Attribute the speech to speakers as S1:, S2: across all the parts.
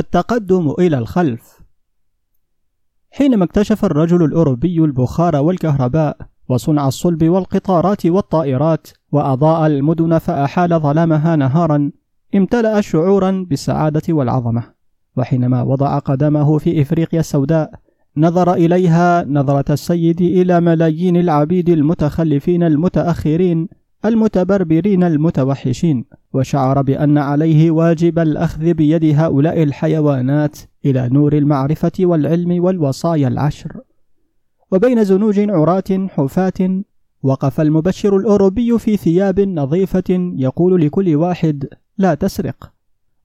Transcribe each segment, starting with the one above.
S1: التقدم إلى الخلف. حينما اكتشف الرجل الأوروبي البخار والكهرباء وصنع الصلب والقطارات والطائرات وأضاء المدن فأحال ظلامها نهارا امتلأ شعورا بالسعادة والعظمة. وحينما وضع قدمه في إفريقيا السوداء نظر إليها نظرة السيد إلى ملايين العبيد المتخلفين المتأخرين المتبربرين المتوحشين وشعر بأن عليه واجب الأخذ بيد هؤلاء الحيوانات إلى نور المعرفة والعلم والوصايا العشر. وبين زنوج عراة حفاة وقف المبشر الأوروبي في ثياب نظيفة يقول لكل واحد لا تسرق.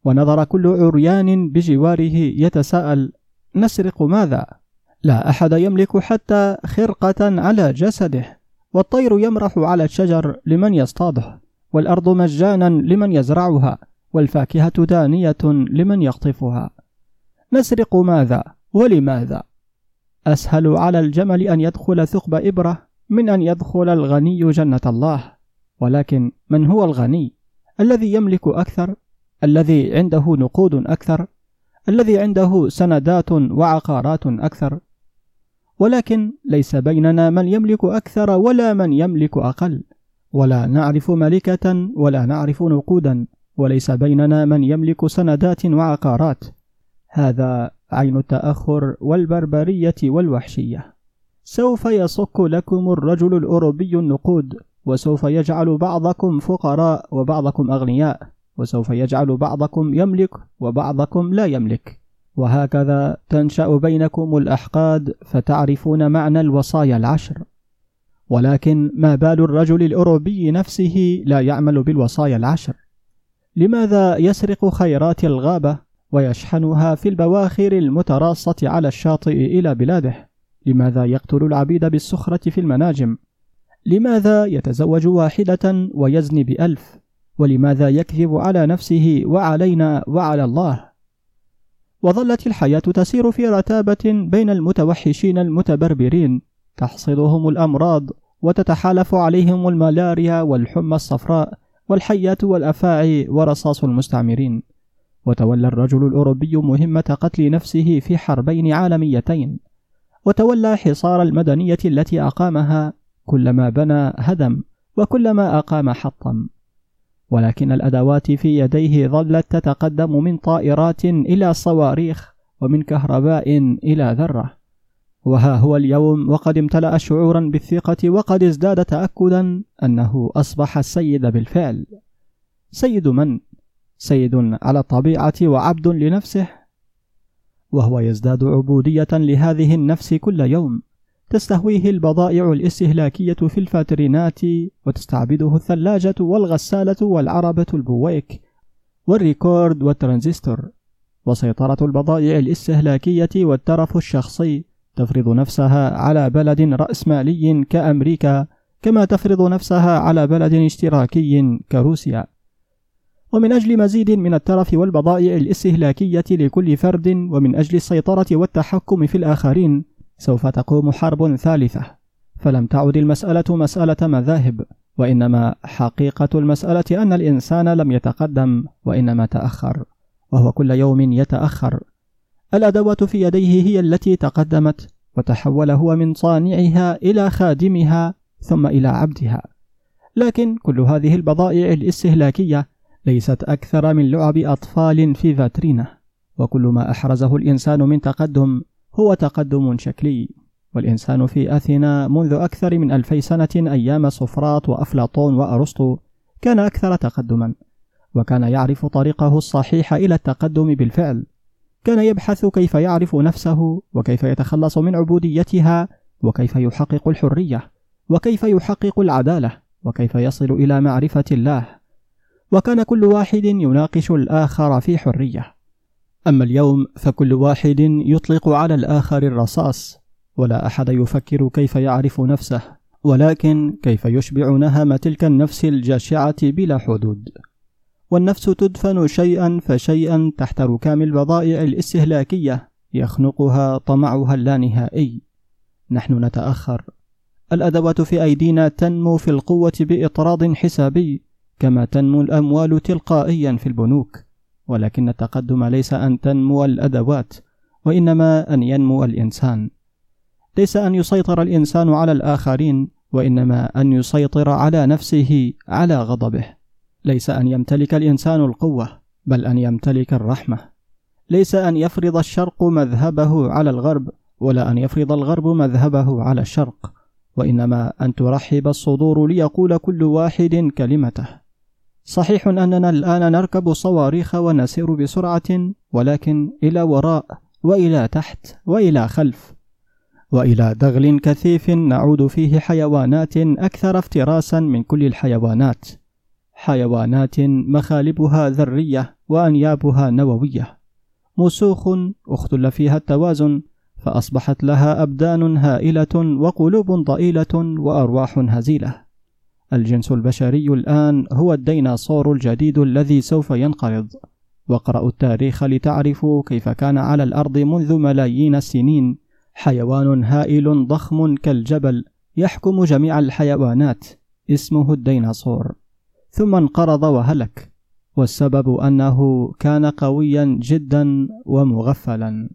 S1: ونظر كل عريان بجواره يتساءل نسرق ماذا؟ لا أحد يملك حتى خرقة على جسده. والطير يمرح على الشجر لمن يصطاده والأرض مجانا لمن يزرعها والفاكهة دانية لمن يقطفها نسرق ماذا ولماذا؟ أسهل على الجمل أن يدخل ثقب إبرة من أن يدخل الغني جنة الله. ولكن من هو الغني؟ الذي يملك أكثر؟ الذي عنده نقود أكثر؟ الذي عنده سندات وعقارات أكثر؟ ولكن ليس بيننا من يملك أكثر ولا من يملك أقل. ولا نعرف ملكة ولا نعرف نقودا وليس بيننا من يملك سندات وعقارات. هذا عين التأخر والبربرية والوحشية. سوف يصك لكم الرجل الأوروبي النقود وسوف يجعل بعضكم فقراء وبعضكم أغنياء وسوف يجعل بعضكم يملك وبعضكم لا يملك. وهكذا تنشأ بينكم الأحقاد فتعرفون معنى الوصايا العشر. ولكن ما بال الرجل الأوروبي نفسه لا يعمل بالوصايا العشر؟ لماذا يسرق خيرات الغابة ويشحنها في البواخر المتراصة على الشاطئ إلى بلاده؟ لماذا يقتل العبيد بالسخره في المناجم؟ لماذا يتزوج واحدة ويزني بألف؟ ولماذا يكذب على نفسه وعلينا وعلى الله؟ وظلت الحياة تسير في رتابة بين المتوحشين المتبربرين. تحصدهم الأمراض وتتحالف عليهم الملاريا والحمى الصفراء والحيات والأفاعي ورصاص المستعمرين. وتولى الرجل الأوروبي مهمة قتل نفسه في حربين عالميتين. وتولى حصار المدنية التي أقامها كلما بنى هدم وكلما أقام حطم. ولكن الأدوات في يديه ظلت تتقدم من طائرات إلى صواريخ ومن كهرباء إلى ذرة. وها هو اليوم وقد امتلأ شعورا بالثقة وقد ازداد تأكدا أنه أصبح السيد بالفعل. سيد من؟ سيد على الطبيعة وعبد لنفسه. وهو يزداد عبودية لهذه النفس كل يوم. تستهويه البضائع الاستهلاكية في الفاترينات وتستعبده الثلاجة والغسالة والعربة البويك والريكورد والترانزستور. وسيطرة البضائع الاستهلاكية والترف الشخصي تفرض نفسها على بلد رأسمالي كأمريكا كما تفرض نفسها على بلد اشتراكي كروسيا. ومن أجل مزيد من الترف والبضائع الاستهلاكية لكل فرد ومن أجل السيطرة والتحكم في الآخرين سوف تقوم حرب ثالثة. فلم تعد المسألة مسألة مذاهب وإنما حقيقة المسألة أن الإنسان لم يتقدم وإنما تأخر وهو كل يوم يتأخر. الأدوات في يديه هي التي تقدمت وتحول هو من صانعها إلى خادمها ثم إلى عبدها. لكن كل هذه البضائع الاستهلاكية ليست أكثر من لعب أطفال في فاترينة وكل ما أحرزه الإنسان من تقدم هو تقدم شكلي. والإنسان في أثينا منذ أكثر من ألفي سنة أيام سقراط وأفلاطون وأرسطو كان أكثر تقدما وكان يعرف طريقه الصحيح إلى التقدم بالفعل. كان يبحث كيف يعرف نفسه وكيف يتخلص من عبوديتها وكيف يحقق الحرية وكيف يحقق العدالة وكيف يصل إلى معرفة الله. وكان كل واحد يناقش الآخر في حرية. أما اليوم فكل واحد يطلق على الآخر الرصاص ولا أحد يفكر كيف يعرف نفسه ولكن كيف يشبع نهم تلك النفس الجاشعة بلا حدود. والنفس تدفن شيئا فشيئا تحت ركام البضائع الاستهلاكية يخنقها طمعها اللانهائي. نحن نتأخر. الأدوات في أيدينا تنمو في القوة بإطراد حسابي كما تنمو الأموال تلقائيا في البنوك. ولكن التقدم ليس أن تنمو الأدوات وإنما أن ينمو الإنسان. ليس أن يسيطر الإنسان على الآخرين وإنما أن يسيطر على نفسه على غضبه. ليس أن يمتلك الإنسان القوة بل أن يمتلك الرحمة. ليس أن يفرض الشرق مذهبه على الغرب ولا أن يفرض الغرب مذهبه على الشرق. وإنما أن ترحب الصدور ليقول كل واحد كلمته. صحيح أننا الآن نركب صواريخ ونسير بسرعة ولكن إلى وراء وإلى تحت وإلى خلف وإلى دغل كثيف نعود فيه حيوانات أكثر افتراسا من كل الحيوانات. حيوانات مخالبها ذرية وأنيابها نووية. مسوخ أختل فيها التوازن فأصبحت لها أبدان هائلة وقلوب ضئيلة وأرواح هزيلة. الجنس البشري الآن هو الديناصور الجديد الذي سوف ينقرض. واقرأوا التاريخ لتعرفوا كيف كان على الأرض منذ ملايين السنين. حيوان هائل ضخم كالجبل يحكم جميع الحيوانات. اسمه الديناصور. ثم انقرض وهلك. والسبب أنه كان قويا جدا ومغفلا.